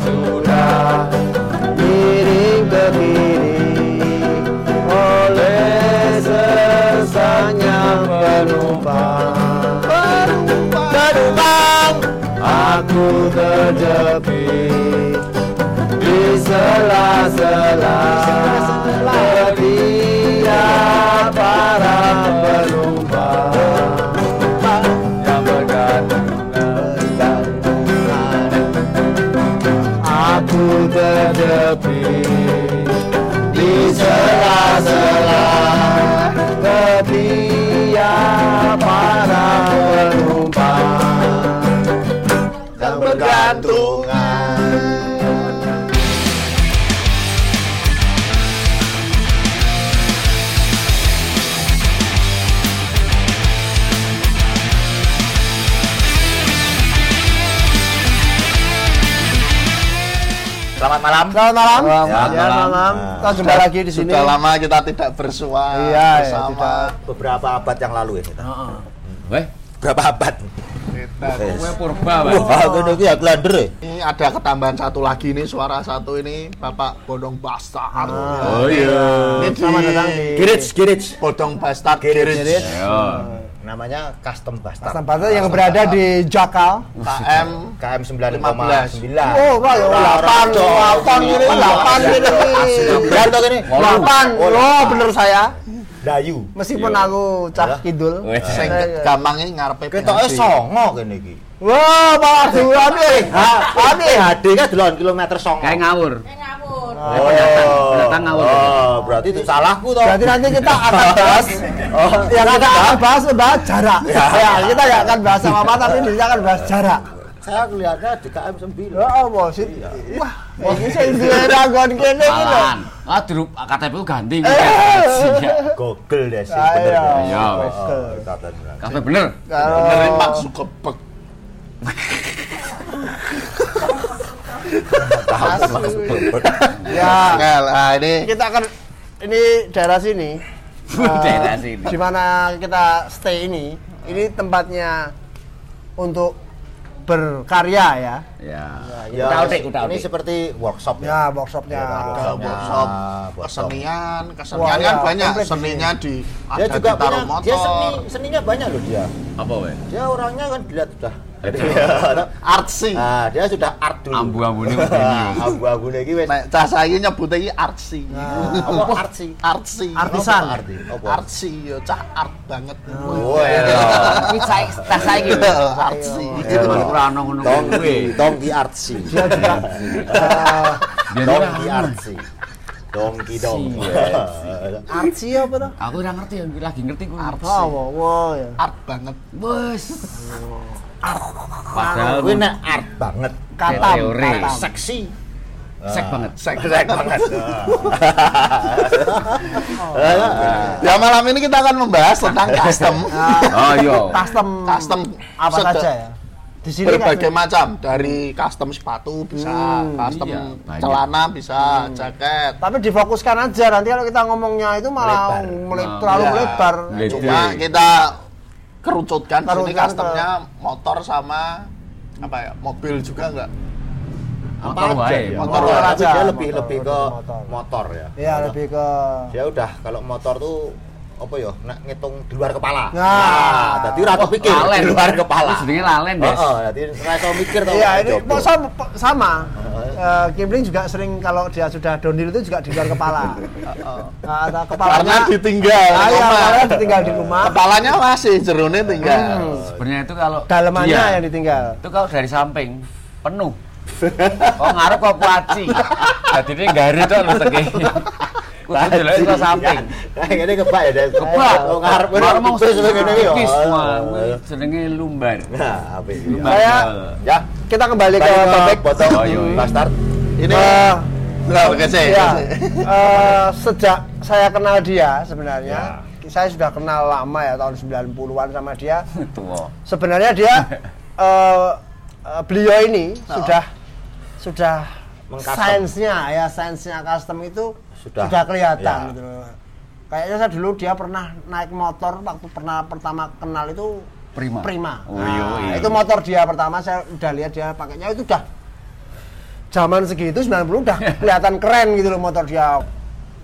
sudah miring ke kiri oleh sesanya penumpang. Penumpang aku terjepit di sela-sela olhava Selamat malam. Selamat malam. Selamat Ya, malam. selamat malam. Kita jumpa Sudah- lagi di sini. Sudah lama kita tidak bersua Iya, ya, bersama. tidak. Beberapa abad yang lalu ya. kita. Weh, Berapa abad? Kita. kowe purba, Pak. Wah, iki ya glander ya. Ini ada ketambahan satu lagi nih suara satu ini Bapak Bodong Bastard. Oh iya. Ini Selamat datang di Garage, garage. Bodong Bastard Garage. Garage. Namanya custom bastard. Custom Bastard yang berada di Jakal. KM KM 9,9. Oh, kalau delapan, delapan ini, delapan ini. Sembilan toh ini. Delapan. Oh, Oh, bener saya. Dayu. Meskipun Iya. aku cah kidul. Sing gampangnya ngarepe Ketoknya PHD. songo kene iki. Wah, malah duluan nih. Ade HD kan duluan kilometer songo. Kayak ngawur. Oh, Pendatang ngawur. Oh, berarti itu salahku toh. Berarti nanti kita akan bahas Oh, yang kita akan bahas bahas jarak. Ya, kita nggak akan bahas sama apa tapi kita akan bahas jarak. Saya lihatnya di KM 9. Ya Allah sih. Wah, ini saya duwe ragon kene iki lho. Malan. Ah, KTP ku ganti. Eh. Iya. Google deh sih Ayo. bener. deh. Iya. Oh, dikatakan bener. Bener. Benerin Mark Zuckerberg. ya Nah, ini kita akan ini daerah sini. eh, Daerah sini. Di mana kita stay ini, ini tempatnya untuk berkarya ya. Ya. Ya, Utak-utik, utak-utik. ini seperti workshop ya. Ya, workshopnya. Ya, ada workshop. workshop workshop. kesenian, Wah, kesenian iya, kan banyak. komplit di Seninya di Dia ada juga di taruh punya, motor. dia seni, seninya banyak loh dia. Apa weh? Dia orangnya kan dilihat sudah. Artsy. Nah, dia sudah art dulu. Ambu-ambune begini. Ambu-ambu iki wis. Nek cah saiki nyebutnya iki artsy. Apa art sih? Artsy. Artisan. Apa arti? Apa? Artsy yo cah art banget. Oh, iya. Iki saiki tas saiki. Artsy. Zaman ora ono ngono kuwi. Tongki artsy. Dia ono. artsy. Dongki dong. artsy apa tuh? Aku ora ngerti, lagi ngerti kuwi. Oh, wow, wow, ya. Art banget. Wes. Padahal Kuwi nek art banget. Katam. Seksi. sek banget. Sek sek banget. Ya malam ini kita akan membahas tentang custom. Oh iya. Custom, Custom apa saja ya? Di sini berbagai kan- macam dari custom sepatu bisa, Hmm, custom iya, banyak. celana bisa, jaket. Tapi difokuskan aja nanti kalau kita ngomongnya itu malah Melebar. mele- Nah, terlalu iya. melebar. Cuma kita kerucutkan sini Kerucutkan customnya motor sama apa ya mobil juga enggak Motor aja ya. Motor Motor aja, aja. Dia lebih motor, lebih ke motor. motor ya. Iya lebih ke Dia udah kalau motor tuh apa ya nak ngitung di luar kepala. Nah. tadi ora pikir Lalen. di luar kepala. Itu jenenge lalen, Des. Heeh, dadi ora iso mikir tau. Iya ini kok sama, sama. Eh, Kipling juga sering kalau dia sudah downhill itu juga di luar kepala. Nah, ada kepalanya karena ditinggal Ah, iya, kepalanya ditinggal di rumah. kepalanya masih jerone tinggal Hmm. Sebenarnya itu kalau Dalemannya Iya. yang ditinggal. itu kalau dari samping penuh kok ngarep kok puaci jadi ini gari tuh lu kudu delok samping ngene kebak ya, Des. kebak Oh, ngarep mau tipis ngene iki Oh. kuwi jenenge lumbar Nah, apik. lumbar Saya-. Ya, Kita kembali ke topik. potong Oh, iya, iya. bastard. ini Nah, ya, eh, sejak saya kenal dia sebenarnya, Ya. saya sudah kenal lama ya tahun 90-an sama dia. Tua. Sebenarnya dia eh, eh, beliau ini sudah sudah Mengcustom. sainsnya ya sainsnya custom itu Sudah, sudah, kelihatan ya. gitu. loh. Kayaknya saya dulu dia pernah naik motor waktu pernah pertama kenal itu Prima. Prima. Oh, Nah, iya, iya. itu motor dia pertama saya udah lihat dia pakainya itu udah zaman segitu 90 udah kelihatan keren gitu loh motor dia.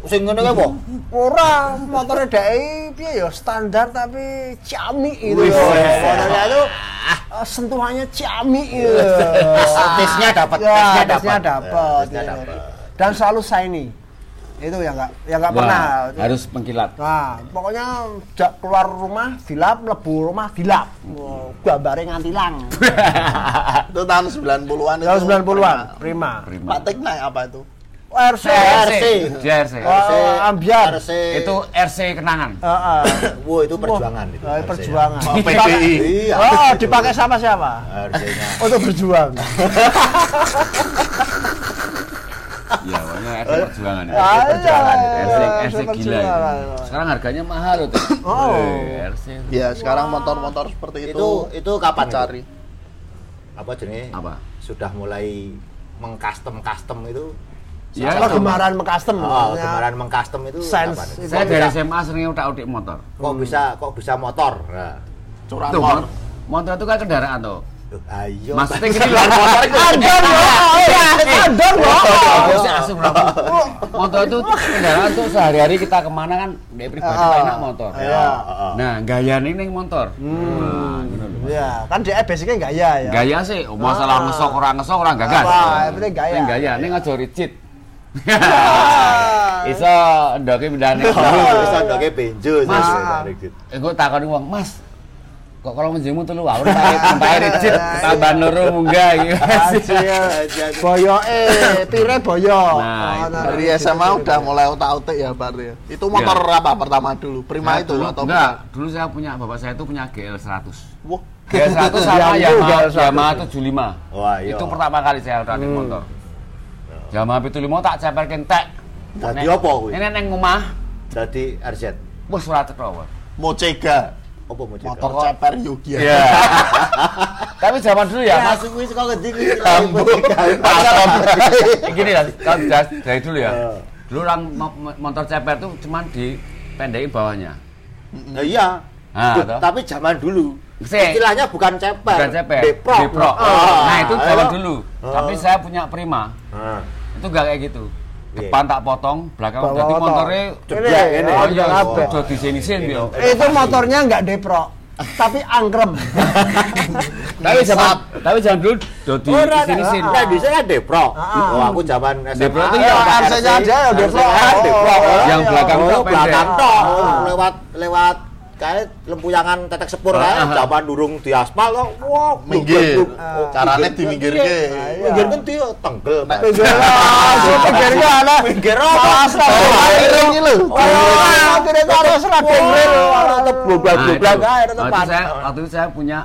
Sing ngene kae apa? Ora motornya dai piye ya standar tapi ciamik gitu Wih. Motornya itu eh, sentuhannya ciamik gitu. Tesnya dapat, Ya, dapat. Ya, tesnya gitu. dapat. Dan selalu shiny. Itu yang enggak yang enggak Wah, pernah. harus mengkilat. Nah, pokoknya jak keluar rumah dilap, lebu rumah dilap. Wow, gambare nganti lang. Itu tahun 90-an itu. Tahun 90-an, prima. Prima. Pak Tek naik apa itu? RC. RC. RC. Oh, ambiar. RC. Itu RC kenangan. Heeh. Wow, itu perjuangan itu. RC. perjuangan. Oh, PDI. Iya. Oh, dipakai sama siapa? RC-nya. Untuk berjuang. Iya, pokoknya RC perjuangan. ya. Ah, perjuangan iya, itu. RC, iya, RC gila. itu. Sekarang harganya mahal loh. Oh. RC. Ya, sekarang motor-motor seperti itu, Itu itu kapan cari. Apa jenis? Apa? Sudah mulai mengcustom custom itu. Ya, Kalau itu. gemaran mengcustom. Oh, kemarin mengcustom itu Sense. kapan? Saya Kok dari bisa- SMA sering utak-utik motor. kok bisa kok bisa motor? Nah. Curanmor. Tuh, mot- motor itu kan kendaraan tuh. Loh, Ayo. Maksudnya gini loh, motor itu Andor loh, Aku sih asum lah. Motor itu kendaraan tuh sehari-hari kita ke mana kan dia pribadi Ah. enak motor. Iya. Nah, gaya ini ning motor. Loh. Iya, kan dia basicnya gaya ya. Gaya sih, oh, masalah Ah. ngesok orang ngesok orang gagas. Apa, penting gaya. Yang gaya, ini aja rigid. Ah. Iso ndoke pindahane. Oh, bisa ndoke benjo Mas. gitu. Eh, takoni wong, Mas. Kok kalau menjemu telu wae tae rigid, tambahan loro munggah gitu. Anjir. Boyoke, pire boyo. Nah, Oh, itu. Dari SMA udah mulai otak-otik ya, Pak ya. Itu motor apa pertama dulu? Prima Nah, itu dulu, atau enggak, dulu saya punya bapak saya itu punya GL 100. Wah, GL 100 sama Yamaha, GL 100. Yamaha 75. Wah, iya. Itu pertama kali saya running Hmm. motor. Yamaha 75 tak ceperke entek. Dadi Nek- apa kuwi? Ini neng omah, Jadi RZ. wis ora wae. Mocega. Apa mau Motor ceper Yogi. Iya. Tapi zaman dulu ya, Mas. kuwi saka ngendi kuwi? Gini lah, kalau dari dulu ya. Eh. Dulu orang mo- mo- motor ceper tuh cuman dipendekin bawahnya. Nah, iya. Tapi zaman dulu. Istilahnya bukan ceper. Bukan ceper, Depro. Depro. Ah, Nah, itu zaman dulu. Ah. Tapi saya punya Prima. Ah. Itu gak kayak gitu. Depan tak potong, belakang Bawa jadi motor. motornya Jeblak Ini, ini. oh, iya, di sini sini yo. Itu motornya nggak depro, tapi angkrem. Tapi zaman tapi zaman dulu do di sini sini. Nah, di sana Depro. Ah. Oh, aku zaman SMA. Depro itu ya, yang Pak RC-nya aja ya, Depro. Oh, Yang belakang Oh, belakang tok. Ah. Lewat lewat kayak lempuyangan tetek sepur Ah, kae ah. zaman durung di aspal kok. Wah, Minggir. Ah. Oh, Carane minggir. diminggirke. Iya. Minggir kan dia tenggel. Pinggir langsung pinggirnya ada. Minggir apa? Masa Akhirnya ini lho. Oh, real. Orang tetep Nah, goblak-goblak itu. kae saya waktu itu saya punya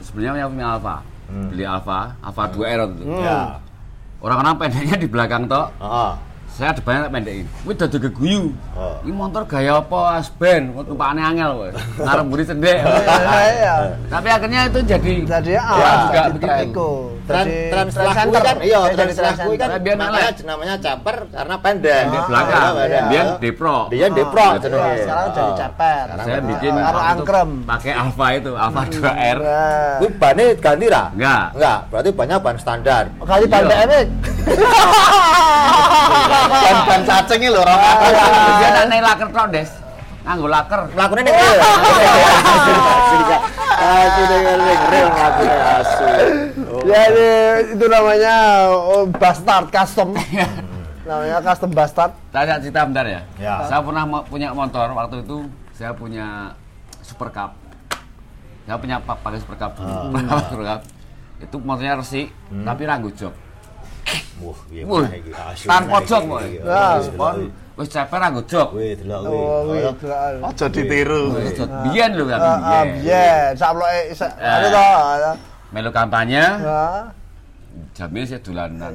sebenarnya punya Alfa. Hmm. Beli Alfa, Alfa 2R waktu itu. Ya. Orang-orang pendeknya di belakang tok. Saya ada banyak pendekin. Wih dadi geguyu. Oh. Ini motor gaya apa asben, tumpakane angel kowe. Ngarep mburi cendek. Iya. Tapi akhirnya itu jadi Jadi Ya, ah, juga jadi begitu. tren. Tren kan center. iya Dia tren jadi setelah trend kuwi kan center. Biar makanya elek. namanya caper karena pendek. di Ah, belakang. iya. Biar Depro. Dia Depro Ah, iya, sekarang jadi ceper. Sekarang Saya bikin. Karo angkrem. pakai Alfa itu, Alfa 2R. Nah. Kuwi bane ganti ra? Enggak. Enggak, berarti banyak ban standar. Kali Iya. pandai ini. Ban-ban cacing ini lho orang Dia tak naik laker tok, Des. Nganggo laker. Dengan ring melakukannya asu. Ya itu namanya oh, bastard custom. namanya custom bastard. Tanya cerita bentar ya. Ya. Saya pernah punya motor waktu itu saya punya Super Cup. Saya punya pa- pakai Super Cup. Pernah Super Cup. Itu motornya resik, tapi ranggo jok. Wah, Wih, mana iki asu. tanpa mana jok, iki, Boy. iki. Nah, Wis, delok, ceper jok. Wih. Aja ditiru. Biyen lho. Ah, ah, biyen, anu to. Melu kampanye, Ah, jamnya saya dolanan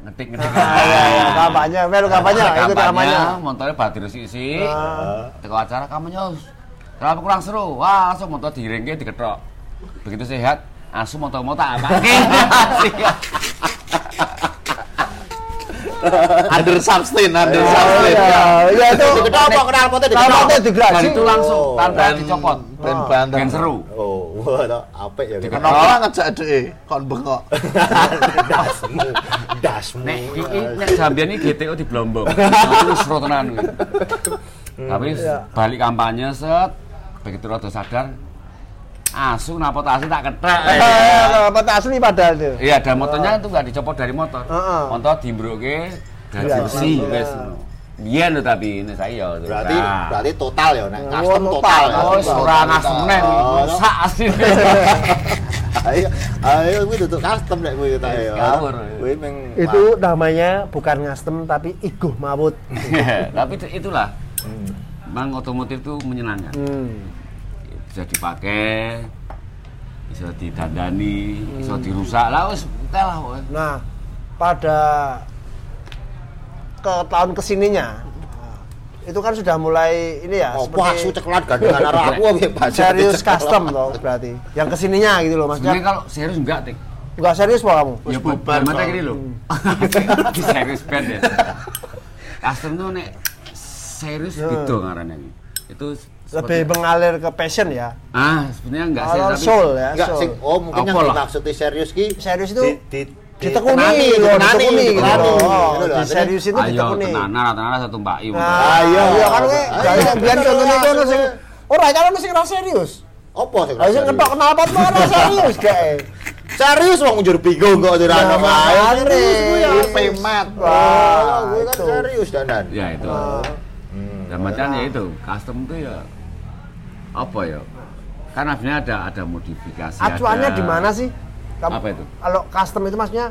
ngetik-ngetik. iya, iya, kampanye, melu kampanye, Selesai ikut kampanye. motornya batir sisi. Ah. Teko acara kampanye. Kenapa kurang seru? Wah, langsung motor diringke diketok. Begitu sehat, asu motor-motor apa? Under sustain, under Oh, sustain. iya, iya itu. Diketok apa kenal potnya diketok? Knalpotnya digerasi. Dan itu langsung Oh, tanpa dicopot. ban banter. Ben seru. Oh, Wah, apik ya. Kenapa ora ngejak dhek kon bengok? dasmu, dasmu. Nek iki nek iki GTO di Blombong. Itu seru tenan. Tapi Iya. balik kampanye set begitu rada sadar asu napot asu tak ketek. Eh, tak asli padahal itu. Iya, dan motornya itu nggak dicopot dari motor. Motor dimbroke gaji Iya, besi iya. wis. Biyen lho tapi ini saya ya. Berarti Nah. berarti total ya, nek Oh, custom total. total. ya. Oh, ora ngasem meneh Oh, rusak asli. Ayo, ayo kuwi tutuk custom nek kuwi ta ya. Kuwi Itu namanya bukan ngastem tapi iguh mawut. Tapi itu- itulah Hmm. Memang otomotif itu menyenangkan. Hmm. Bisa dipakai, bisa didandani, bisa dirusak lah wis oke lah. Nah, pada ke tahun ke sininya itu kan sudah mulai ini ya Oh, wah, seperti ceklat gandengan aku serius custom loh berarti. Yang ke sininya gitu loh Sebenarnya maksudnya. kalau serius enggak, Tik. Enggak serius pak kamu? Ya bubar, mata gini loh. Di serius band ya. Custom tuh nek serius Ya. gitu ngarannya. Itu Lebih seperti- mengalir ke passion ya. Ah, sebenarnya enggak serius tapi soul ya, Enggak soul. sing oh mungkin yang Apa lah? dimaksud serius ki Serius itu di, di, ditekuni loh, dikenani, ditekuni gitu dikenani. loh. Gitu Di serius itu ayo ditekuni. tenanan tenanan satu mbak. Nah, Ayo. iya kan we. Ayo. Jadi biar contohnya Ayo. kono sing ora kan ono sing ra serius. Apa sing Lah sing ngetok knalpot mah ora serius kae. Serius wong njur bingung kok ora Nah, ono main. Serius ya. Pemat. Wah, kuwi kan serius danan. Ya itu. Hmm. Dan macam ya itu, custom itu ya apa ya? Kan akhirnya ada ada modifikasi. Acuannya ada- di mana sih? Kamu- Apa itu? Kalau custom itu maksudnya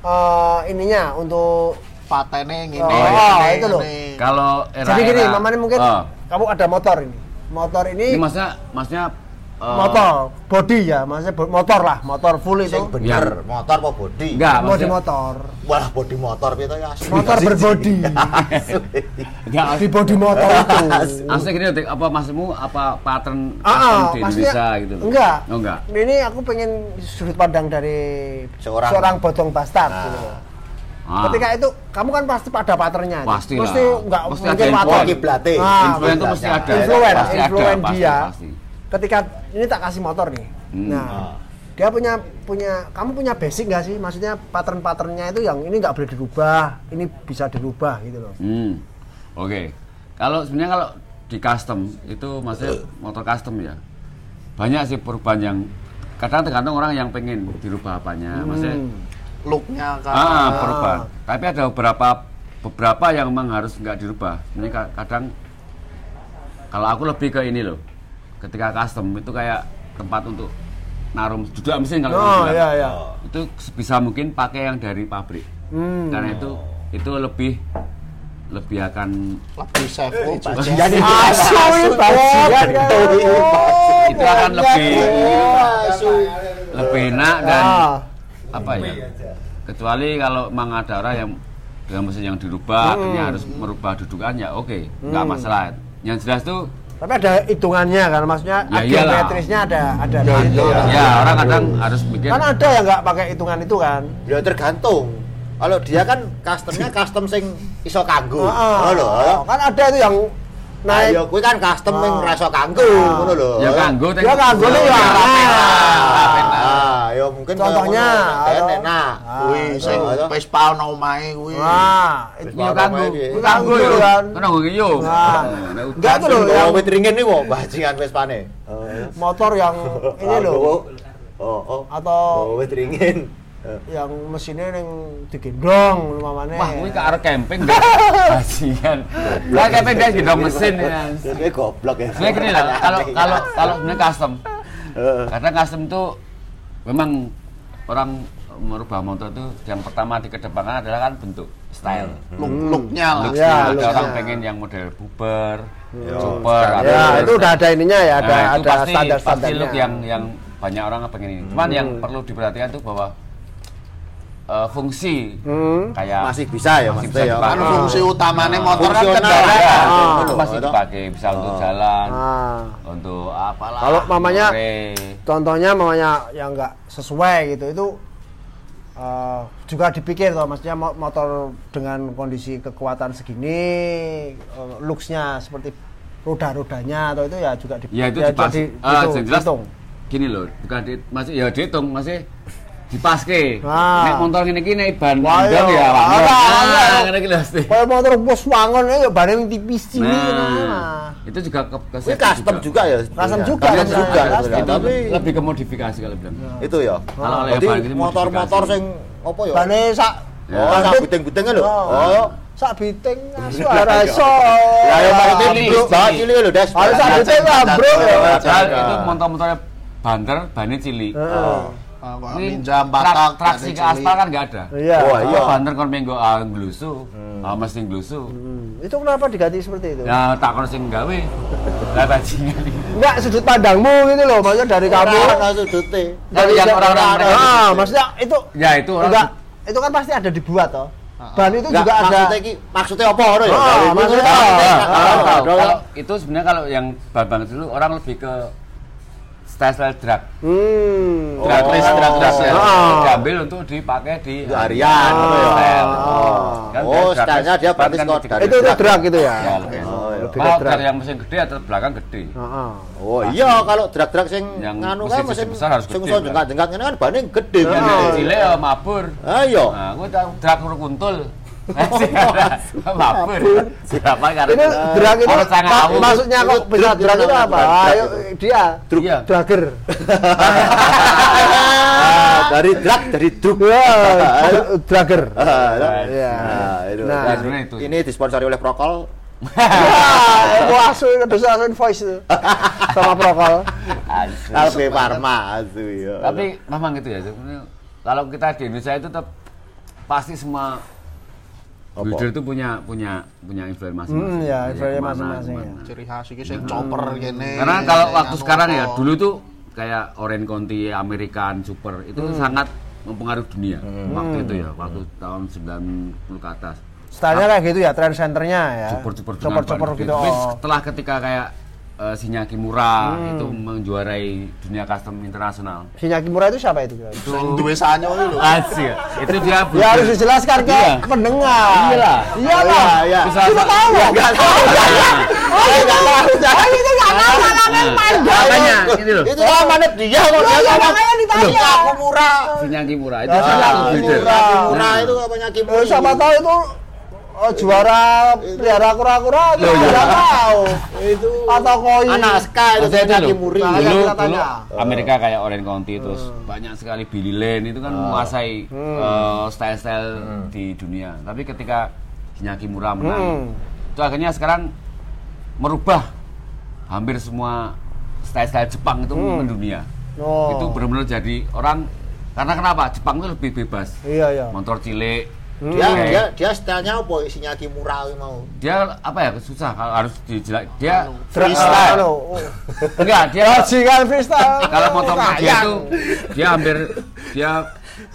eh ininya untuk Patene ngene. Oh, ngene, itu loh. Kalau era jadi gini, mamanya mungkin Oh, kamu ada motor ini. Motor ini, ini maksudnya maksudnya eh, motor, body ya, maksudnya motor lah, motor full itu. Bener, motor apa body? Enggak, Body maksudnya motor. Wah, body motor to ya asli. Motor berbody. enggak Di body motor itu. Maksudnya gini, Dik, apa maksudmu apa pattern Ah, ah, di maksudnya Indonesia gitu? loh? Enggak. Oh, enggak. Ini aku pengen sudut pandang dari Seorang- seorang, bodong bastard Nah. gitu. Ah. Ketika itu kamu kan pasti pada patternnya. Pasti. Mesti enggak Pasti mungkin ada pattern. info, kiblate. Nah, influence itu mesti ada. influence, Pasti ada, influence pasti, dia. pasti. Ketika ini tak kasih motor nih. Hmm. Nah, Ah. dia punya punya kamu punya basic nggak sih? Maksudnya pattern-patternnya itu yang ini nggak boleh dirubah, ini bisa dirubah gitu loh. Hmm. Oke. Kalau sebenarnya kalau di custom itu maksudnya motor custom ya. Banyak sih perubahan yang kadang tergantung orang yang pengen dirubah apanya. Maksudnya Hmm. Looknya kan. ah, perubahan. Tapi ada beberapa beberapa yang memang harus nggak dirubah. Ka- kadang kalau aku lebih ke ini loh. Ketika custom itu kayak tempat untuk naruh duduk mesin kalau Oh, iya iya. Itu sebisa mungkin pakai yang dari pabrik. Hmm. Karena itu itu lebih lebih akan Lebih safe. Oh, Jadi Asu ini bajian kan. itu akan lebih lebih enak dan Ah. apa ya kecuali kalau memang ada orang yang dengan mesin yang dirubah akhirnya harus merubah dudukannya oke nggak masalah yang jelas tuh Tapi ada hitungannya kan, maksudnya Ya geometrisnya ada ada Ya, di situ. iya. ya orang kadang harus mikir Kan ada yang nggak pakai hitungan itu kan. Ya tergantung. Kalau dia kan customnya custom sing iso kanggo. Heeh. Ngono lho. Kan ada itu yang naik Ayo kuwi kan custom Ah. sing ra iso kanggo, Ah. ngono lho. ya kanggo Ya kanggo nih ya. Ah, ya mungkin Contohnya, enak. Kuwi sing. Vespa ono omahe kuwi. Wah, Wis itu kanggo kanggo itu kan. kan nggo yo Nah. Enggak itu yang wit ringin nih wong bajingan Vespane. motor yang ini Ah, loh Oh, oh. atau Oh, wit ringin. yang mesinnya yang digendong umpamane. wah kuwi ke arah camping deh bajingan lah camping guys gendong mesin ya Jadi goblok ya. sebenarnya gini lah kalau kalau kalau sebenarnya custom Heeh. Karena custom itu memang orang merubah motor itu yang pertama dikedepankan adalah kan bentuk style. Look looknya lah. Look-nya. Ya, ada orang pengen yang model buber, Ya, super, style. ada Ya, itu udah ada ininya ya, ada Nah, ada pasti, standar-standarnya. pasti look yang yang banyak orang pengen ini. Cuman yang perlu diperhatikan tuh bahwa eh, fungsi Hmm. kayak Masih bisa ya Masih bisa ya. Kan fungsi utamanya Ah. motor kan kendaraan. ya. Ah. itu masih dipakai bisa untuk jalan, Ah. untuk apalah. Kalau mamanya- sore. Contohnya mamanya yang nggak sesuai gitu itu eh, juga dipikir toh maksudnya mo- motor dengan kondisi kekuatan segini eh, looksnya seperti roda-rodanya atau itu ya juga di, Ya, itu ya, dipas- di- ah, gitu, yang jelas- hitung. gini loh, bukan di, masih ya dihitung masih dipaske. Ah. Nek motor ngene iki nek ban ndang iya. ya Nah, ora. ngene iki. Kalau motor bos wangon ya yang tipis sini. Nah, itu juga ke, ke Ini safety custom juga ya. Custom juga, custom. juga. Custom. sebenarnya. itu Tapi lebih ke modifikasi kalau bilang. itu ya. Kalau oleh gitu motor-motor sing apa ya? Bane sak Ya. Oh, sak buting-butingnya lho. Oh. sak biting asu ora iso. Ya yang maksudnya Cili, bro, banget cili. cili lho, Des. Harus sak biting lah, Bro. Iya, iya. itu motor-motornya banter, bannya cili. Heeh. Ini minjam trak- batak traksi ke aspal kan nggak ada. Iya. Oh, iya. Kalau banter kon menggo ah nglusu, ah mesti nglusu. Hmm, Itu kenapa diganti seperti itu? Ya tak kon sing gawe. Lah bajingan. Enggak sudut pandangmu gitu loh, maksudnya dari kamu. Orang langsung dute. Kalau yang orang-orang mereka Ah, maksudnya itu Ya itu orang enggak itu kan pasti ada dibuat toh. Ban itu Enggak, juga ada. maksudnya iki maksudnya apa ngono ya? Ah, Dari itu maksudnya- kan ah, maksudnya ah, kan kalau, ada- kalau, ada- kalau style drag Hmm. drag Oh. race drag race ya diambil untuk dipakai di harian, gitu style. Oh. Kan Oh, stylenya dia berarti kan lebih dari Itu itu drag. drag itu ya. Ya, lebih. Oh. Lebih Kalau ke drag. yang mesin gede atau belakang gede Heeh. Oh iya kalau drag-drag sing Yang nganu kan mesin besar harus sing gede, iso kan? jengkat-jengkat ngene kan bane gede kan. yang Oh. cilik ya mabur Ah iya. nah tahu drag kuntul mabur siapa karena Ini drag itu maksudnya kok Itu bisa drag itu itu apa? Ayo itu. dia. Iya. Dragger. Ah, dari drag dari drug. Ya. Ah, Iya. Nah, itu. Nah. Itu. Ini disponsori oleh Prokol. Wah, wah, asu dosa asu voice itu. Sama prokol. Alpe Parma asu ya. tapi memang gitu ya kalau kita di Indonesia itu tetap pasti semua? Builder itu punya punya punya influence masing-masing Hmm, ya, Jadi influence ke mana, masing-masing, ya. Ciri khas iki sing chopper kene. karena kalau waktu sekarang ya dulu tuh kayak Orange County American Super itu Hmm. sangat mempengaruhi dunia waktu itu ya waktu tahun 90 ke atas Stylenya kayak gitu ya, trend centernya ya. super-super dengan Super-super ban gitu. Tapi oh. setelah ketika kayak eh, Shinya Kimura Hmm. itu menjuarai dunia custom internasional Shinya Kimura itu siapa itu? kira-kira? sing duwe sanyo iki lho. Asik. itu dia Ya harus dijelaskan ke Iya. pendengar. Iyalah. Iyalah. Iya, iya. Bisa Kita tahu. Enggak tahu. Oh, itu enggak tahu. Oh, itu enggak tahu. Makanya ini loh Itu namanya dia kok dia Iya, ngomong. makanya ditanya. Aku murah. Shinya Kimura itu Ah, salah Nah, itu apanya Eh, Kimura. siapa tahu itu oh, juara pelihara kura-kura iya. tidak tahu. itu Atau koi. anak Ska itu saya Kimuri. Nah, dulu, kita dulu tanya. Amerika kayak Orange County terus banyak sekali Billy Lane itu kan menguasai eh, style-style di dunia. Tapi ketika Shinya Kimura menang, Hmm. itu akhirnya sekarang merubah hampir semua style-style Jepang itu mendunia. Oh. Itu benar-benar jadi orang karena kenapa? Jepang itu lebih bebas. Iya, iya. Motor cilik. Dia Oke. dia dia stylenya apa isinya Kimura kuwi mau. Dia apa ya susah kalau harus dijelas dia Freestyle. Oh. enggak dia Bajingan freestyle. kalau motor dia itu dia hampir dia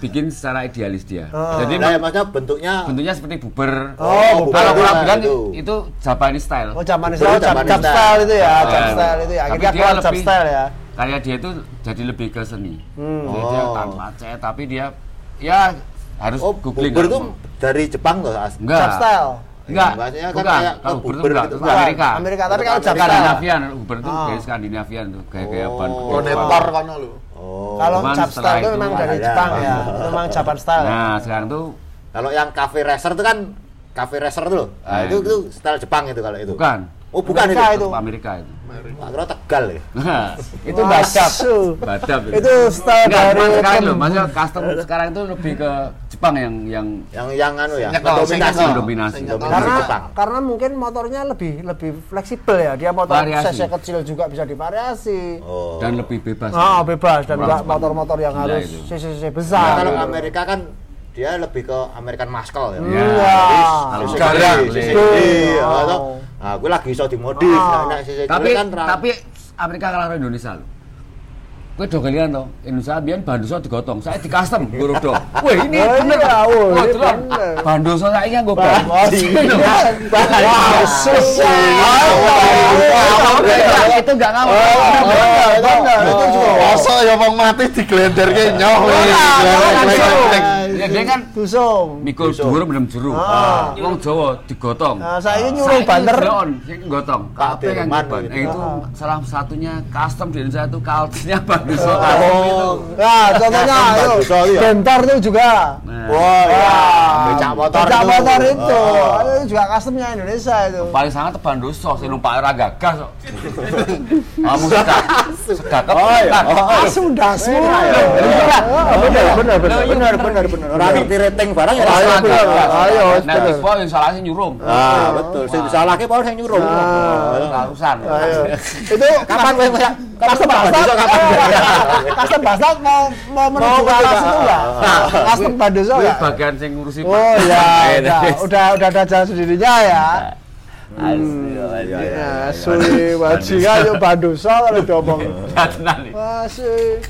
bikin secara idealis dia. Oh. Jadi Nah, ya, maksudnya bentuknya bentuknya seperti buber. Oh, buber. kalau orang bilang Itu. itu, Japanese style. Oh, Japanese style, jab, Japanese style. style itu ya, jab style itu ya. Akhirnya dia keluar style ya. Kayak dia itu jadi lebih ke seni. Hmm. Jadi dia Oh. tanpa cat tapi dia ya harus Oh, googling. bubur itu kalau mau. dari Jepang loh, As. enggak. Jab style. Enggak. Maksudnya kan bukan. kayak Kalau bubur itu gitu, itu. Amerika. Amerika, tapi kalau style. Skandinavian, Uber itu Ah. gaya Skandinavian tuh, gaya-gaya ban. Oh. Lo nepar lho. Oh. Kalau Cuman jab setelah style itu itu memang dari. Jepang ya. Itu memang Japan style. Nah, sekarang tuh Kalau yang cafe racer itu kan cafe racer itu loh. Nah, Nah, itu itu. itu style Jepang itu kalau itu. bukan. Oh, bukan Amerika itu. itu. Itu Amerika itu. Kira Tegal ya. itu badap. Badap Itu style Enggak, dari sekarang loh, maksudnya custom sekarang itu lebih ke Jepang yang yang Yang yang anu ya. Sing Dominasi karena Jepang. karena mungkin motornya lebih lebih fleksibel ya. Dia motor Variasi. cc kecil juga bisa divariasi. Oh. dan lebih bebas. Ah, bebas dan enggak motor-motor yang harus itu. Nah, besar. kalau Iya. Amerika kan dia lebih ke American Muscle ya. Iya. Kalau CCD, ya. Nah, gue lagi iso dimodif. Ah. Nah, CCD tapi kan tapi Amerika kalah karo Indonesia loh. Kowe do kalian to, Indonesia biyen bandoso digotong, saya di custom guru do. Wah, ini Oh, bener. iya, oh, Wah, ini bener. Bandoso saiki nganggo ban. Bajingan. Wah, susah. Itu enggak ngawur. Benar. Itu juga. Masa ya wong mati diglenderke nyoh wis. Dia kan dusung. mikul dhuwur mendem jero. Ah. Wong Jawa digotong. Nah, saya nyuruh Saiki banter. Sing gotong. Kabeh. Eh, itu Ah. salah satunya custom di Indonesia itu culture-nya bagus. Oh. Nah, contohnya ayo, bentar itu juga. Wah, ya. Wah, Becak motor becak itu. motor itu. Oh. Itu juga customnya Indonesia itu. paling sangat teban dosa sing numpak ora gagas kok. Kamu sudah sudah Oh, iya. Oh, Ah, sudah semua. Bener, bener, bener, Loh, iya, bener, bener. bener, bener. Orang ngerti rating barang ya. Ayo, salah. Ayo, Nah. Expo yang salahnya nyurung. Ah, betul. Sing disalahke power sing nyuruh. Ah. Urusan. Ayo. Itu Kapan kowe custom kapan? Custom Baduso mau mau menuju ke arah situ enggak? Custom Baduso Kuwi enggak? bagian sing ngurusi Oh ya, udah, Iya. udah udah ada jalan sendirinya ya. Iya, iya, Ya, suwi bajingan yuk Baduso kalau diomong. Masih.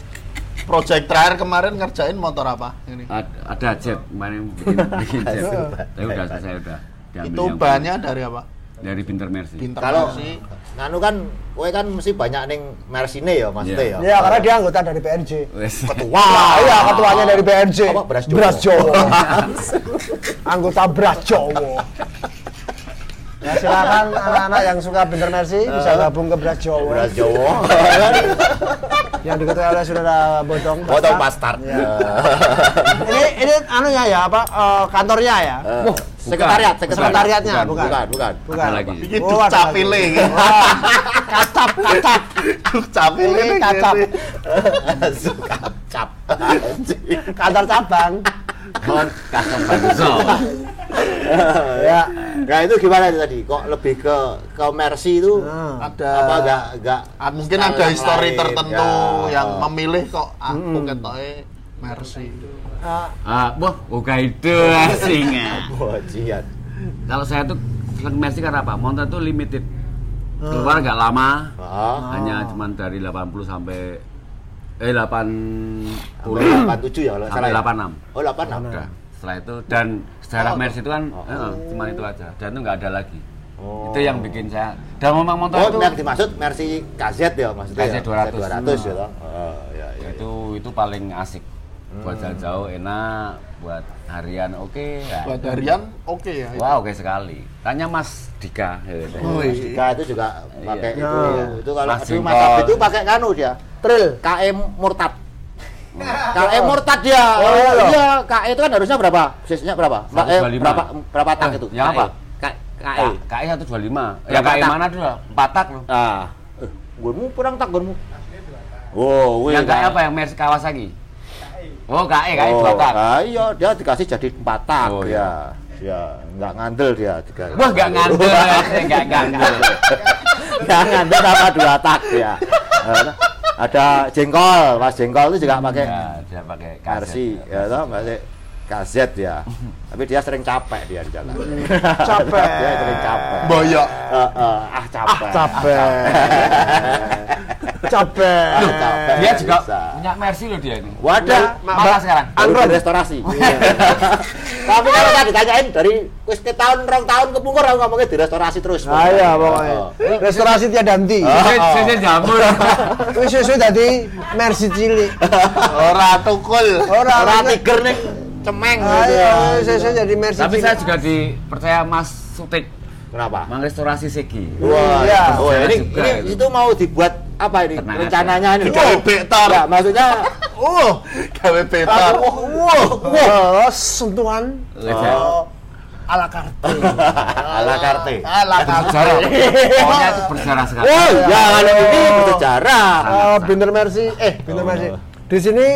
Project terakhir kemarin ngerjain motor apa ini? Ad- Ada jet kemarin bikin bikin jet. Tapi udah selesai udah. Itu bahannya dari apa? dari Binter Mercy. Pinter Kalau sih. Nganu kan kowe kan mesti banyak ning Mersine ya maksudnya ya. Ya karena dia anggota dari PNJ. Wah, iya ketuanya dari PNJ. Apa, Beras Jawa? Beras Jawa. anggota Beras Jawa. Ya silakan anak-anak yang suka Binter Mercy bisa gabung ke Beras Jawa. Beras Jawa. Yang diketuai oleh saudara Bodong. Foto Bastard. Ya. ini ini anunya ya apa eh, kantornya ya? Wah, sekretariat, Sekretariatnya, bukan. Bukan, bukan. Bukan. Ada lagi. Iki Oh, duk ada capile. Wah, kacap, kacap. Duk capile Ini ini kacap. Kantor cabang. Ya. Nah itu gimana itu tadi? Kok lebih ke ke Mercy itu Nah. Ada apa enggak enggak Ah, mungkin ada yang histori lain, tertentu ya. yang Oh. memilih kok aku ketoke Mercy. Ah, Ah, wah, buka itu asingnya. Bojian. Kalau saya tuh seneng Mercy karena apa? Motor itu limited. Keluar nggak lama, Ah. hanya cuman dari 80 sampai eh 80 Sampai 87 ya kalau salah. ya? 86. Oh, 86. Udah. Setelah itu dan sejarah Oh. Mercy itu kan Oh. eh, cuma itu aja. Dan itu nggak ada lagi. Oh. Itu yang bikin saya. Dan memang motor Oh, itu yang dimaksud Mercy KZ ya maksudnya. KZ ya? 200. 200 ya toh. Oh, ya ya. itu itu paling asik. Buat jalan jauh enak, buat harian oke. ya. Buat harian oke ya. itu. Wah, oke sekali. Tanya Mas Dika. ya, ya. Oh, Mas iya. Dika itu juga pakai Iya. itu. Ya. Itu kalau Mas itu Mas. Abdi itu pakai kanu dia. Trill. KM Murtad. KM Murtad dia. Oh, Oh, iya. iya, KE itu kan harusnya berapa? Sisinya berapa? Mbak, eh, 125. berapa berapa tak Eh, itu? yang apa? KE. K- KI 125. Ya tak? mana dulu? Empat tak loh. Ah. Eh, gunmu kurang tak gunmu. Oh, wih. Yang KI apa? Yang Mercy Kawasaki. Oh, KI, KI oh, dua tak. ah, iya, dia dikasih jadi empat tak Oh, ya. Ya, nggak ngandel dia. Tiga. Wah, nggak ngandel, nggak ngandel. Nggak ngandel sama dua tak ya. Eh, Ada jengkol, Mas Jengkol itu juga pakai Ya, dia pakai Mercy, kaset. ya toh, pakai KZ ya. Tapi dia sering capek dia di jalan. Capek. dia sering capek. Boyok. Eh, eh, ah capek. Capek. Capek. Ah, capek. Dia juga Bisa. punya Mercy loh dia ini. Wadah, Mana sekarang? Android. restorasi. Tapi kalau tadi ditanyain dari wis ke tahun rong tahun kepungkur aku ngomongnya direstorasi terus. Nah, iya pokoknya. Oh. Restorasi tiada henti. Saya saya jamur. Wis sesuai tadi Mercy cilik. Ora tukul. Ora tiger ning cemeng gitu ya. Ayo, sesuai jadi Mercy Tapi saya juga dipercaya Mas Sutik Kenapa? mengrestorasi Segi. Wah, Iya. oh, ini, Juga ini itu. itu mau dibuat apa ini? Tenang Rencananya ini. Gawe bektor. Ya, maksudnya Oh, gawe bektor. wah, Wah, sentuhan Oh. ala carte. ala karte. Ala Bersejarah. Pokoknya itu bersejarah sekali. Oh, ya kalau ini bersejarah. Eh, Binter Mercy, eh Binter Mercy. Di sini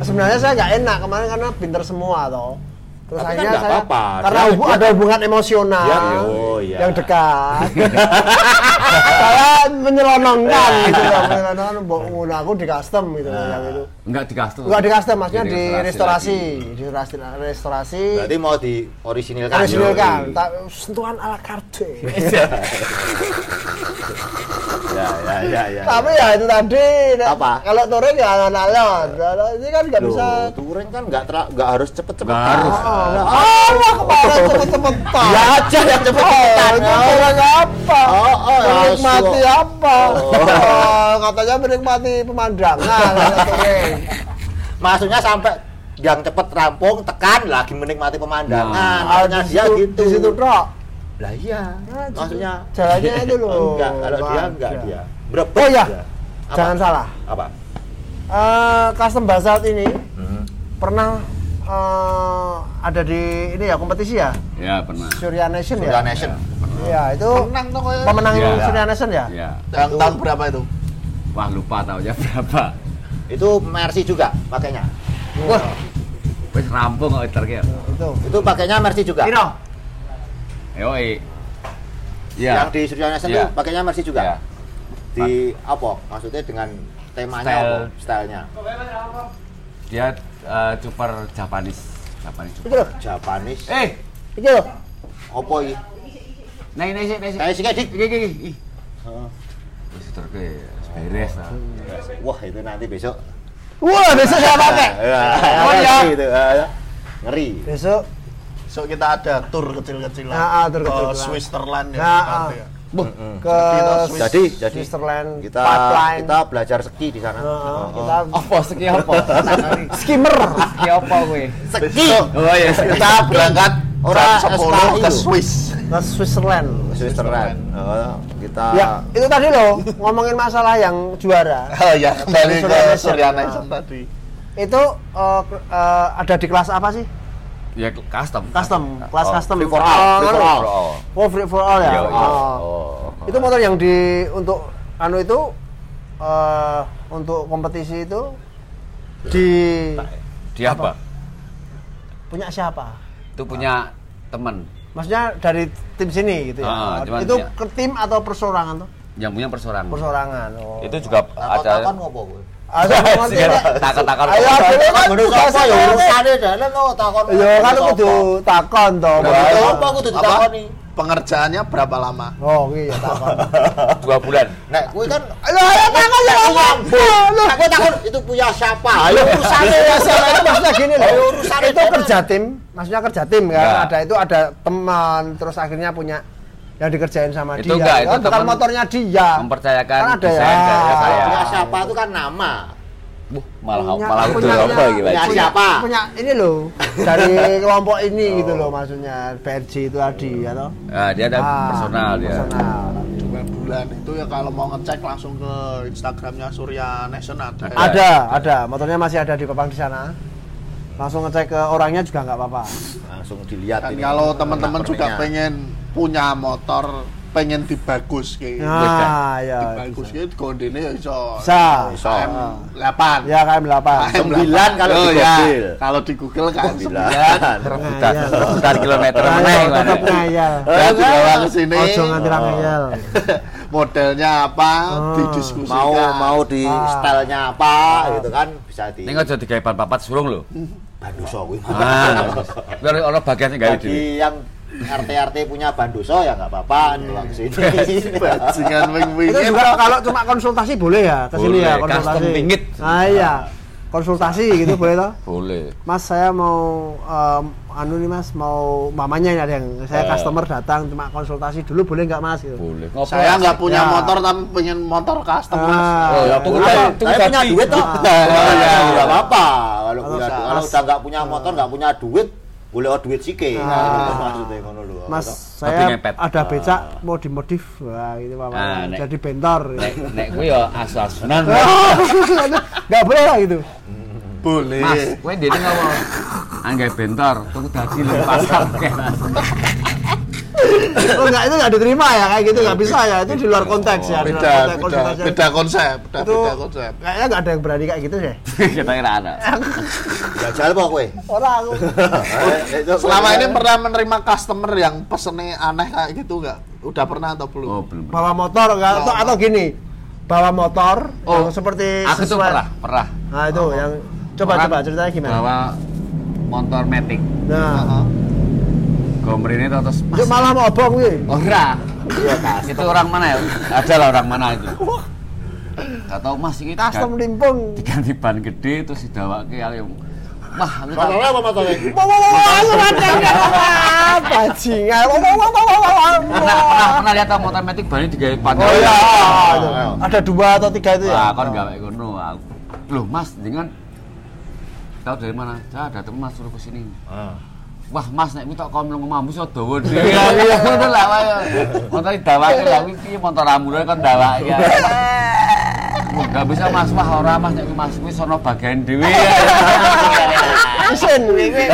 sebenarnya saya nggak enak kemarin karena binter semua toh. Terus Tapi kan akhirnya nggak saya apa-apa. karena Dia- hubu- ada hubungan emosional Ya, oh, iya. yang dekat. saya menyelonongkan gitu ya, menyelonongkan aku di custom gitu Nah. yang itu. Enggak di custom. Enggak di custom, maksudnya Jadi di restorasi restorasi, di restorasi, restorasi. Berarti mau di orisinilkan. orisinilkan, tak sentuhan ala carte. Ya, ya, ya, ya. Tapi ya itu tadi. Apa? Kalau touring ya alon-alon. Kalau ini kan nggak Loh, bisa. touring kan nggak tera- nggak harus cepet-cepet. Nggak harus. Oh, Allah kemarin cepet-cepetan. Ya aja yang Oh, cepet-cepetan. itu touring apa? Oh, oh, menikmati apa? Oh, katanya menikmati pemandangan touring. Maksudnya sampai yang cepet rampung tekan lagi menikmati pemandangan Ah, Makanya di dia gitu Di situ tok. lah iya Nah, maksudnya jalannya itu loh. enggak kalau dia enggak iya. dia berebut Oh iya, dia. Apa? jangan salah. apa Eh, custom basalt ini Hmm. pernah eh, ada di ini ya kompetisi ya Ya pernah. Surya Nation Surya ya. Nation Iya itu Menang tuh ya. pemenang Iya. Surya Nation ya. Ya. Yang tahun berapa itu? Wah lupa tahunnya berapa. Itu Mercy juga pakainya Wah. Wis rampung kok terkir. Itu. itu pakainya Mercy juga Piro? Yoi. Ya. yang di Surya Nation Iya. itu pakainya Mercy juga Ya. di apa maksudnya dengan temanya Style. apa stylenya Dia eh, super Japanese. Japanese. Iki lho, Japanese Eh, iki lho. apa ini naik naik sih, naik sih. kayak sih dik Iki iki iki. Wis terke beres lah. wah itu nanti besok Wah, besok saya pakai. oh gitu eh, ngeri Besok So kita ada tour kecil-kecilan Ah, ah, tour ke. Switzerland ya. Nah, ah. ya. ke Swiss- jadi jadi Switzerland kita pipeline. kita belajar ski di sana Heeh, Oh, kita Apa seki apa? skimmer. Seki apa kowe? ski Oh iya. Kita berangkat Ora jam 10 SKI ke. Swiss. ke Switzerland. Switzerland Oh, kita Ya, itu tadi loh ngomongin masalah yang juara. Oh ya, kembali Surya ke Nation. Surya Nation tadi. Itu eh, eh, ada di kelas apa sih? Ya custom. Custom, kelas Oh, custom. free for all, Oh, free for all. Oh, free for all ya. Oh. oh Itu motor yang di untuk anu itu eh untuk kompetisi itu di Dia apa? punya siapa? Itu punya teman Maksudnya dari tim sini gitu ya. Ah, cuman itu ya. ke tim atau persorangan tuh? yang punya persorangan. Persorangan. Oh. Itu juga takon ada takon ngopo kowe Ada ngerti Pak? takon-takon. Ayo kan takon tugas apa ya urusane dalan no takon Ya kan kudu takon itu apa kudu ditakoni Pengerjaannya berapa lama? Oh, iya takon. dua bulan. nek kowe kan Ayo ayo takon ya. Nah, kowe takon itu punya siapa ayo urusane Ya salah itu maksudnya gini loh. Ayo, urusan itu kerja tim, maksudnya kerja tim kan. Ya. Ada itu ada teman, terus akhirnya punya yang dikerjain sama Itu dia. enggak, itu kan bukan motornya dia. Mempercayakan Kan ada ya. saya. punya siapa itu kan nama Buh, malah Punya- malah punya- udah apa gitu punya siapa? Punya ini loh dari kelompok ini gitu loh maksudnya BRG itu tadi ya toh. Nah, dia ada Ah, personal dia. Personal. Dua bulan itu ya kalau mau ngecek langsung ke Instagramnya Surya Nation ada. ya. Ada, ada. Motornya masih ada di papang di sana. Langsung ngecek ke orangnya juga nggak apa-apa. langsung dilihat Dan ini kalau teman-teman juga pengen punya motor, pengen dibagus kayak Nah, ya. dibagus kayak gondene ya iso. Bisa. Bisa. KM 8. Ya KM 8. Sembilan kalau oh, di ya. mobil. Kalau di Google kan Sembilan. 9. Rebutan, Ngayal. rebutan kilometer Ngayal, meneh tetap mana. ngayal. Dan dibawa ke sini. Ojo nganti ngayal. Modelnya apa? Oh. Didiskusikan. mau mau di Ah. stylenya apa gitu kan bisa di Ini aja digawe ban papat surung lho. bandoso kuwi Ah, biar orang bagian sing gawe dhewe. yang RT RT punya bandoso ya nggak apa-apa dibawa ke sini Bajingan Itu wing-wingin. juga kalau cuma konsultasi boleh ya ke sini ya konsultasi. custom pingit. Ah iya. Konsultasi gitu boleh toh? Boleh. Mas saya mau em, anu nih Mas mau mamanya ini ada yang saya Eh. customer datang cuma konsultasi dulu boleh nggak Mas gitu. Boleh. Ngopo Saya nggak punya Ya. motor tapi pengen motor custom mas. Ah. Oh, ya, tunggu Apa? saya punya duit toh Ah. ya iya. nggak apa-apa kalau udah nggak punya motor nggak punya duit boleh oh duit sike Ah. maksudnya ngono lho Mas saya ada becak mau dimodif wah gitu Pak. Ah, nek- Jadi bentor. Nek nek kuwi ya asal-asalan. Nggak boleh lah gitu. Boleh. Mas, kowe dene ngomong anggae bentor, tuku dadi lho pasar. Oh enggak itu enggak diterima ya kayak gitu nggak bisa ya itu di luar konteks ya. beda, konteks beda, beda konsep, beda, Itu beda konsep. kayaknya nggak ada yang berani kayak gitu sih. Kita kira ada. jajal apa kowe Orang aku. Eh, Selama ini pernah menerima customer yang pesennya aneh kayak gitu nggak? Udah pernah atau belum? Oh, belum. bawa motor enggak atau, atau gini bawa motor Oh, yang seperti Aku tuh sesuai- pernah, pernah. nah itu yang coba coba ceritanya gimana Bawa motor Matic. nah to terus itu malah mau obong gue Ora. iya kas Itu orang mana ya? Ada lah orang mana itu. Gak tau Mas ini custom limpung diganti ban gede terus didawake ayo. Wah, aku tak motornya apa motornya Wah, wah, wah, wah, bajingan wah, wah, wah, wah, wah, pernah pernah pernah lihat tau motor Matic ban digawe ban. oh iya iya. ada dua atau tiga itu ya Wah, kon gawe ngono aku. Loh, Mas, dengan tahu dari mana saya ada teman mas suruh ke sini Ah. Wah mas nek minta kon mlung mambu iso dawa dhewe iya ngono lah wae motor dawake lah kuwi piye motor ramune kon dawake Enggak bisa mas, wah ora mas nek mas kuwi sono bagian dhewe. Isin, iki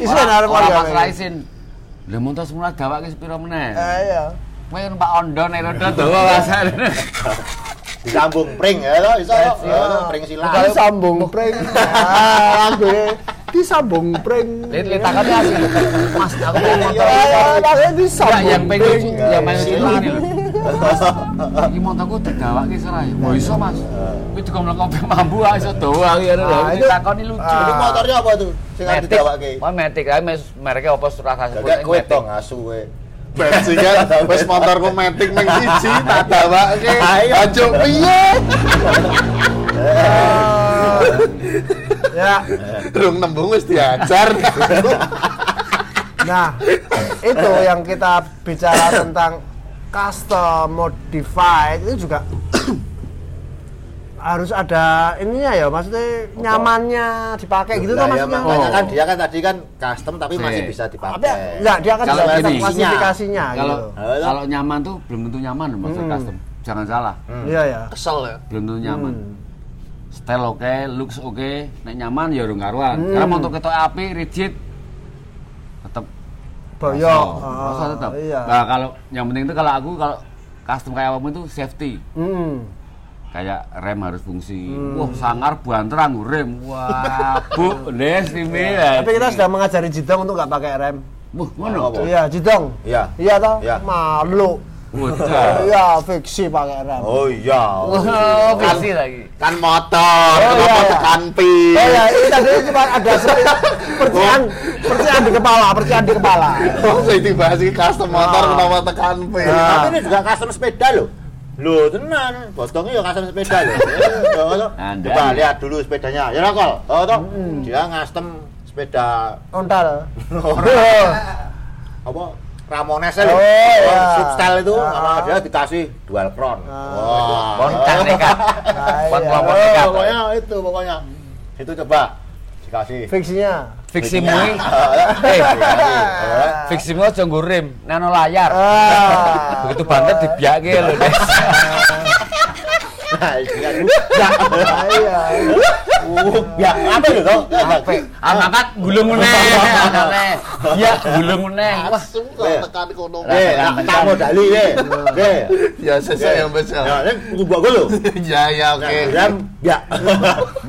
isin arep Ora mas ra isin. Lah montos semula dawake sepiro meneh? Eh, iya. Kowe Pak Ondo nek rodo dawa mas. Disambung pring ya iso. Iya. Ya, pring silang. Disambung pring. Ah, aku disambung pring. Lihat lihat takutnya asli. Mas, aku mau motor. Ya, ya, makanya Enggak, disambung yang pengen yang main Silang. silang ini lho. Mas, iki montorku didawake serai. Oh iso Mas. Kuwi dikomlek kopi mambu ah iso iki ngono lho. Ah, takoni lucu. Ah. Jadi motornya apa tuh? Sing didawake. Wah, metik ae mes mereknya apa rasa sebut Gak kowe dong asu kowe. bensin kan wis motorku metik nang siji tak dawake Ayo. piye Ah. Ya, durung nembung wis diajar nah itu yang kita bicara tentang custom modified itu juga harus ada ininya ya maksudnya nyamannya dipakai gitu Lah, tuh ya, maksudnya makanya Oh. kan dia kan tadi kan custom tapi masih Oke. bisa tapi dipakai. enggak dia kan Kalau gini. klasifikasinya Kalau gitu kalau nyaman tuh belum tentu nyaman loh maksud Hmm. custom. Jangan salah. Hmm. iya ya kesel ya Belum tentu nyaman. Hmm. Style oke, looks oke, nek nyaman ya urung karuan. Hmm. Karena motor ketok api, rigid tetap boyok Masa Ah, tetap. iya Nah, kalau yang penting itu kalau aku kalau custom kayak apa itu safety. Hmm. Kayak rem harus fungsi. Hmm. Wah, sangar banter nganggo rem. Wah, Bu, des ini ya. tapi kita sudah mengajari Jidong untuk nggak pakai rem Wah, ngono. Apa? iya Jidong Iya. iya toh Iya. malu Waduh. iya fiksi pakai rem Oh iya. Oh, kasih lagi. kan motor Oh, kenapa iya. tekan pi Oh ya, ini tadi cuma ada percikan, percikan di kepala, percikan di kepala. Oh, saya dibahas iki custom motor Ah. kenapa tekan pi Ah. Tapi ini juga custom sepeda loh. Loh, tenan. Botongnya ya custom sepeda loh. Eh, oh, toh. Anda. Coba lihat dulu sepedanya. Ya kol. Oh, toh. Hmm. Dia custom sepeda Ontal. apa? Ramones. Oh, iya. Substyle itu Ah. sama dia dikasih dual crown. Ah. Wah. Kontak nekat. Nah, Kon iya. kelompok Oh, pokoknya itu pokoknya. Itu coba dikasih. Fiksinya. Fiksi Fiksinya. mui. Eh, fiksi mui aja nggo rem, nano layar. Ah. Begitu bantet dibiake lho, Des. Nah, iya. Ya. Iya. Uh, ya apa itu toh? Apik. Angkat gulung meneh. Iya, gulung meneh. Wah, kok tekan kono Eh, tak tak modali deh. Deh. biasa saya yang besar Ya, ini ngubah gue loh. ya ya oke Dan ya.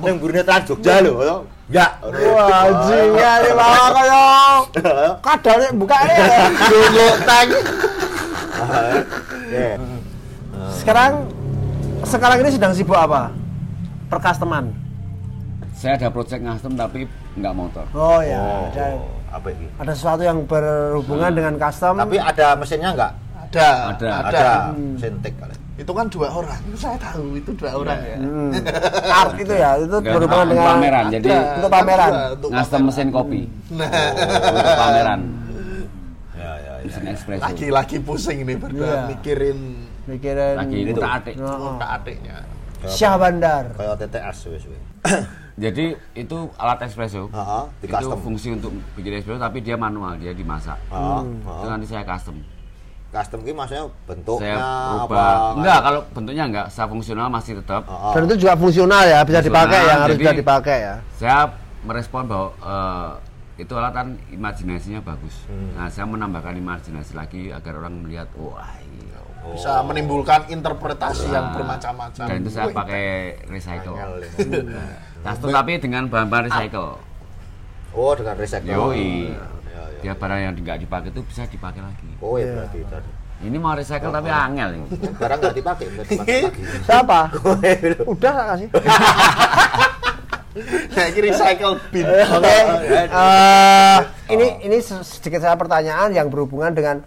Yang burine Trans Jogja loh, toh. Ya. Wah, jinga ini malah kaya kadang buka ini. dulu tang. Sekarang sekarang ini sedang sibuk apa? Percustoman. Saya ada project custom tapi nggak motor. Oh ya, ada, Oh, apa ini? ada sesuatu yang berhubungan dengan custom. Tapi ada mesinnya enggak? ada Ada. ada Ada. Mesin tik kali. itu kan dua orang saya tahu itu dua orang ya Hmm. Art itu ya, itu Nggak, berhubungan dengan pameran. Jadi Ada, Untuk pameran. ada untuk custom pameran. mesin kopi nah untuk pameran. Ya, ya, ya. Mesin espresso. laki-laki pusing nih berdua Iya. mikirin mikirin Lagi Itu. utak-atik. Oh, oh. ke adiknya Syah Bandar. Kayak TTS wis wis. Jadi itu alat espresso. Heeh, di itu custom. fungsi untuk bikin espresso tapi dia manual, dia dimasak. Heeh, Itu nanti saya custom. Custom ki maksudnya bentuknya saya apa? rubah. Enggak, kalau bentuknya enggak, secara fungsional masih tetap. Heeh. Dan itu juga fungsional ya, bisa Fungsional, dipakai yang harus bisa dipakai ya. Saya merespon bahwa eh, itu alat kan imajinasinya bagus. Nah, saya menambahkan imajinasi lagi agar orang melihat, wah, iya. bisa menimbulkan interpretasi yang Nah, bermacam-macam Dan itu saya Wih, pakai recycle. Angel ini. Custom tapi dengan bahan-bahan recycle. Oh, dengan recycle. Yoi. Ya, ya. Dia barang yang nggak dipakai itu bisa dipakai lagi. Oh, ya berarti tadi. Ini mau recycle tapi angel ini. Barang nggak dipakai, nggak dipakai lagi. Siapa? Udah tak kasih. Nah, ini recycle bin Oke. eh, ini ini se- sedikit saya pertanyaan yang berhubungan dengan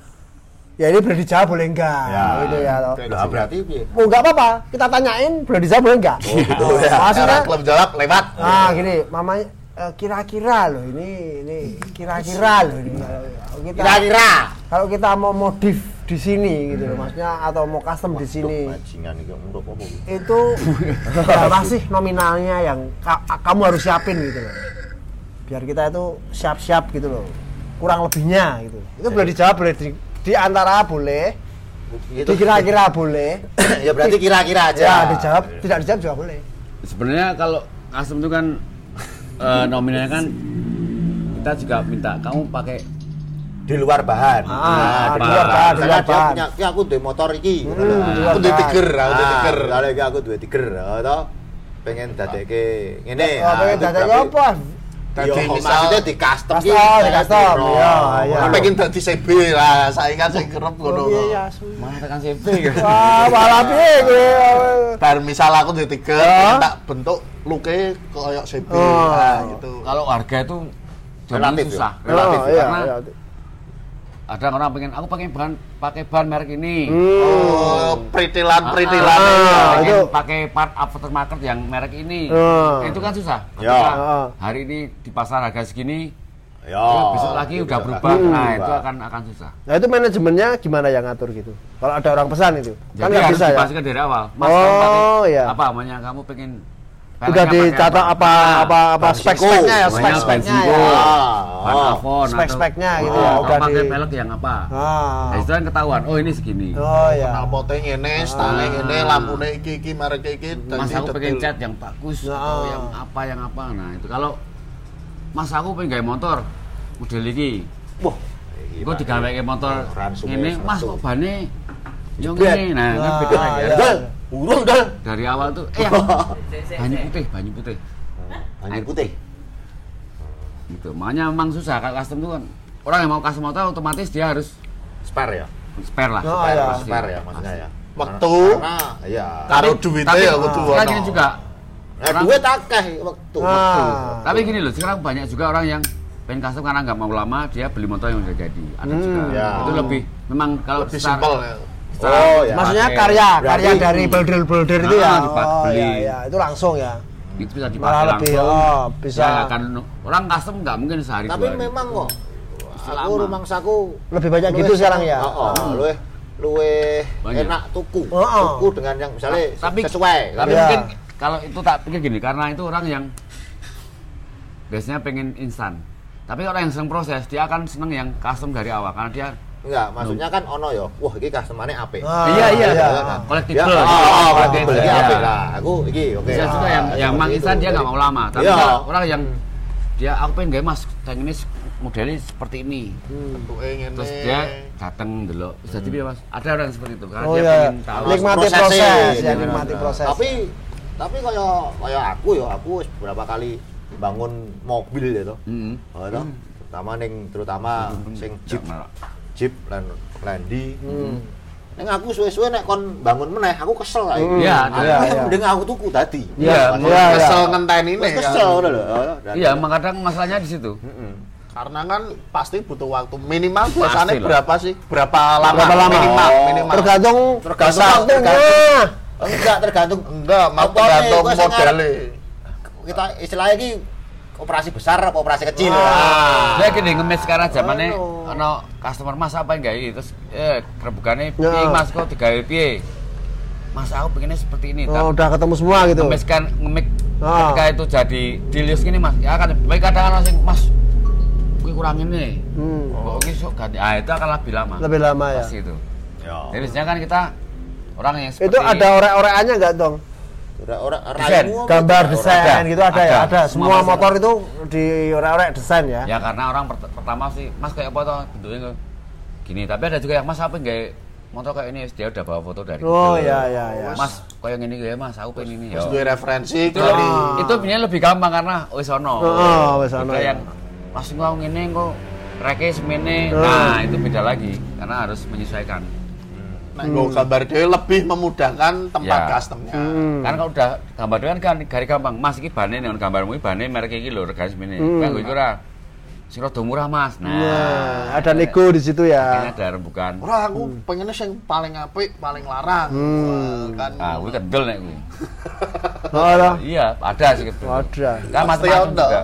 ya ini boleh dijawab boleh enggak Ya. gitu ya toh. Nah, berarti piye? Oh enggak apa-apa, kita tanyain boleh dijawab boleh enggak? Oh, gitu ya. Maksudnya klub jawab lewat Nah, gini, mamanya eh, kira-kira loh ini ini kira-kira loh ini kalau kita Kira-kira. kalau kita mau modif di sini gitu loh maksudnya atau mau custom di sini itu berapa sih nominalnya yang ka- kamu harus siapin gitu loh biar kita itu siap-siap gitu loh kurang lebihnya gitu itu boleh dijawab boleh di, di antara boleh Itu dikira-kira boleh ya berarti kira-kira aja. ya dijawab tidak dijawab juga boleh Sebenarnya kalau custom itu kan eh, nominalnya kan kita juga minta kamu pakai di luar bahan. Ah, Nah, di luar bahan, di Misalnya luar dia bahan. punya, "Ki, aku duwe motor iki. lho. Hmm, di Aku duwe bahan. tiger, aku duwe Ah, tiger. iki aku duwe tiger, oh, toh. pengen dadekke ngene. oh, pengen itu dadanya berarti- apa Dadi misal- maksudnya di custom ki, di kayak custom, iya, iya. Kan pengen dadi CB lah, saya kan sing kerep ngono. Oh, iya, kok. iya, suwi. mana tekan gitu. wah malah piye gue Bar misal aku Ah. pengen tak bentuk luke koyo CB. Oh. Nah, gitu. Kalau harga itu Relatif, relatif ya? susah. Relatif, oh, iya, karena iya. Ada orang pengen aku pakai bahan pakai bahan merek ini. Oh, pritilan-pritilan. Ah, ya. pengen itu- pakai part aftermarket yang merek ini. Ah. Itu kan susah. Ya. Ah. hari ini di pasar harga segini, Ya, besok lagi itu udah berubah. Nah, itu akan akan susah. nah itu manajemennya gimana yang ngatur gitu kalau ada orang pesan itu kan Jadi nggak harus bisa ya dipastikan dari awal. Mas, Oh, kamu pakai iya. apa namanya? Kamu pengen udah mereknya pakai dicatat apa Nah, apa apa Bensin spek go, speknya ya spek speknya ya go. Ah, Ban oh. Avon atau- Spek-speknya gitu Oh, ya, kamu udah pakai di- pelek yang apa? ah Nah, itu kan ketahuan. Oh, ini segini. oh ya Knalpotnya ngene, style ngene, lampune iki iki, merek iki Mas aku pengen cat yang bagus atau yang apa yang apa. Nah, itu kalau Mas aku pengen gawe motor model iki. Wah, Kok digawe motor ini, Mas kok bane yo Jebret. ngene. Nah, kan beda iya. ya. Urung dal. Dari awal tuh eh banyu putih, banyu putih. Anjir putih. Gitu. Makanya memang susah kalau custom tuh kan orang yang mau custom motor otomatis dia harus Spare ya? spare lah. Oh, Spare, iya. Mas, spare ya maksudnya ya. Waktu. Karena iya. Karo duwite tapi ya kudu ono. gini juga. Nah, orang- duit akeh waktu. Ah. Tapi gini loh, sekarang banyak juga orang yang pengen custom karena nggak mau lama dia beli motor yang udah jadi. Ada Hmm, juga. ya. Itu lebih memang kalau Lebih secara- simpel ya. Secara- Oh, ya. maksudnya karya karya Berarti- dari builder builder itu Ah, ya dipak- oh beli. ya ya itu langsung ya itu bisa dipakai Malah lebih, langsung. oh, bisa. Ya, kan orang custom nggak mungkin sehari Tapi dua hari. memang kok aku Lama. rumangsaku lebih banyak gitu sekarang ya Heeh, luwih luwih Banyak. enak tuku. Oh, oh. Tuku dengan yang misalnya tapi sesuai. tapi Iya. mungkin kalau itu tak pikir gini karena itu orang yang biasanya pengen instan tapi orang yang seneng proses dia akan seneng yang custom dari awal karena dia Enggak, maksudnya kan ono yo. Wah, iki customer-ane apik. Ah, iya iya iya. kolektif Ya, oh, oh, berarti beli apik lah. Aku iki oke. bisa juga yang Ah, yang mang instan dia nggak mau lama tapi Iya. orang yang dia aku pengen gak mas yang ini modelnya seperti ini ngene. terus dia datang dulu jadi mas ada orang seperti itu karena oh dia iya pengen tahu nikmati proses ya nikmati proses Tapi tapi kaya kaya aku yo, aku wis beberapa kali bangun mobil ya toh. Mm-mm. Oh, toh. Terutama ning terutama sing Jeep, Jangan, Jeep lan Landi. Hmm. Ning aku suwe-suwe nek kon bangun meneh, aku kesel lah. Hmm. Iya, Aku iya, iya. mending aku tuku tadi. Iya, iya, iya. Kesel ngenteni Wis nih. kesel kan. ngono lho. Oh, iya emang kadang masalahnya di situ. Karena kan pasti butuh waktu minimal biasanya berapa sih? Berapa lama? Berapa lama? Minimal, Oh. minimal. tergantung Tergantung tergantung waktunya Enggak tergantung Enggak, mau tergantung modelnya. kita istilahnya ini operasi besar apa operasi kecil. Ah. Dia gini ngemis sekarang zamannya Aduh. ono customer mas apa yang gak terus eh Ya. piye mas kok digawe piye mas aku pengennya seperti ini oh, udah ketemu semua gitu ngemis kan ngemik Ah. ketika itu jadi dilius gini mas ya kan baik kadang sing mas gue kurang ini Hmm. kok ini sok ganti ah itu akan lebih lama lebih lama ya pasti itu Ya. jadi biasanya kan kita orang yang seperti itu ada orek-orekannya nggak dong Orang Desain. gambar desain gitu ada, ya Ada. ada semua Semua motor itu di orek-orek desain ya ya karena orang pert- pertama sih mas kayak apa toh bentuknya kok gini tapi ada juga yang mas apa enggak motor kayak ini dia udah bawa foto dari oh Google. ya ya ya mas kayak gini ya mas aku pengen ini ya Terus duwe referensi itu kali. lebih itu sebenarnya lebih gampang karena wis ono Oh, wis ono, ya. yang mas kok ngene kok reke semene Oh. nah itu beda lagi karena harus menyesuaikan Nah, nggo gambar dhewe lebih memudahkan tempat Ya. customnya. Hmm. kan kalau udah gambar dengan kan gari gampang mas iki bane nih gambarmu iki bane merek iki lho regane semene Hmm. kan gue kira sing rada murah mas nah Nah, ada nego di situ ya ada rembukan Ora aku pengennya sing paling apik, paling larang. Hmm. Wah, kan. ah gue kendel nek gue oh ada iya ada sih gitu ada kan macam-macam ada. juga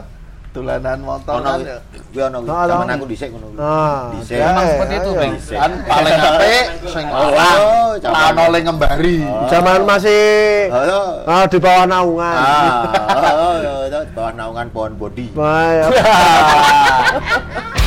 Dolanan motor Ono kan ya. kuwi ono Oh, zaman aku dhisik ngono. Ah, Dhisik. ya, Memang ya, seperti itu, ya. Bang. Kan paling apik sing Oh, zaman- Lan oleh ngembari. Oh. Zaman masih Oh, iya. ah, di bawah naungan. Ah, oh, bawah naungan pohon bodi. Wah, ya.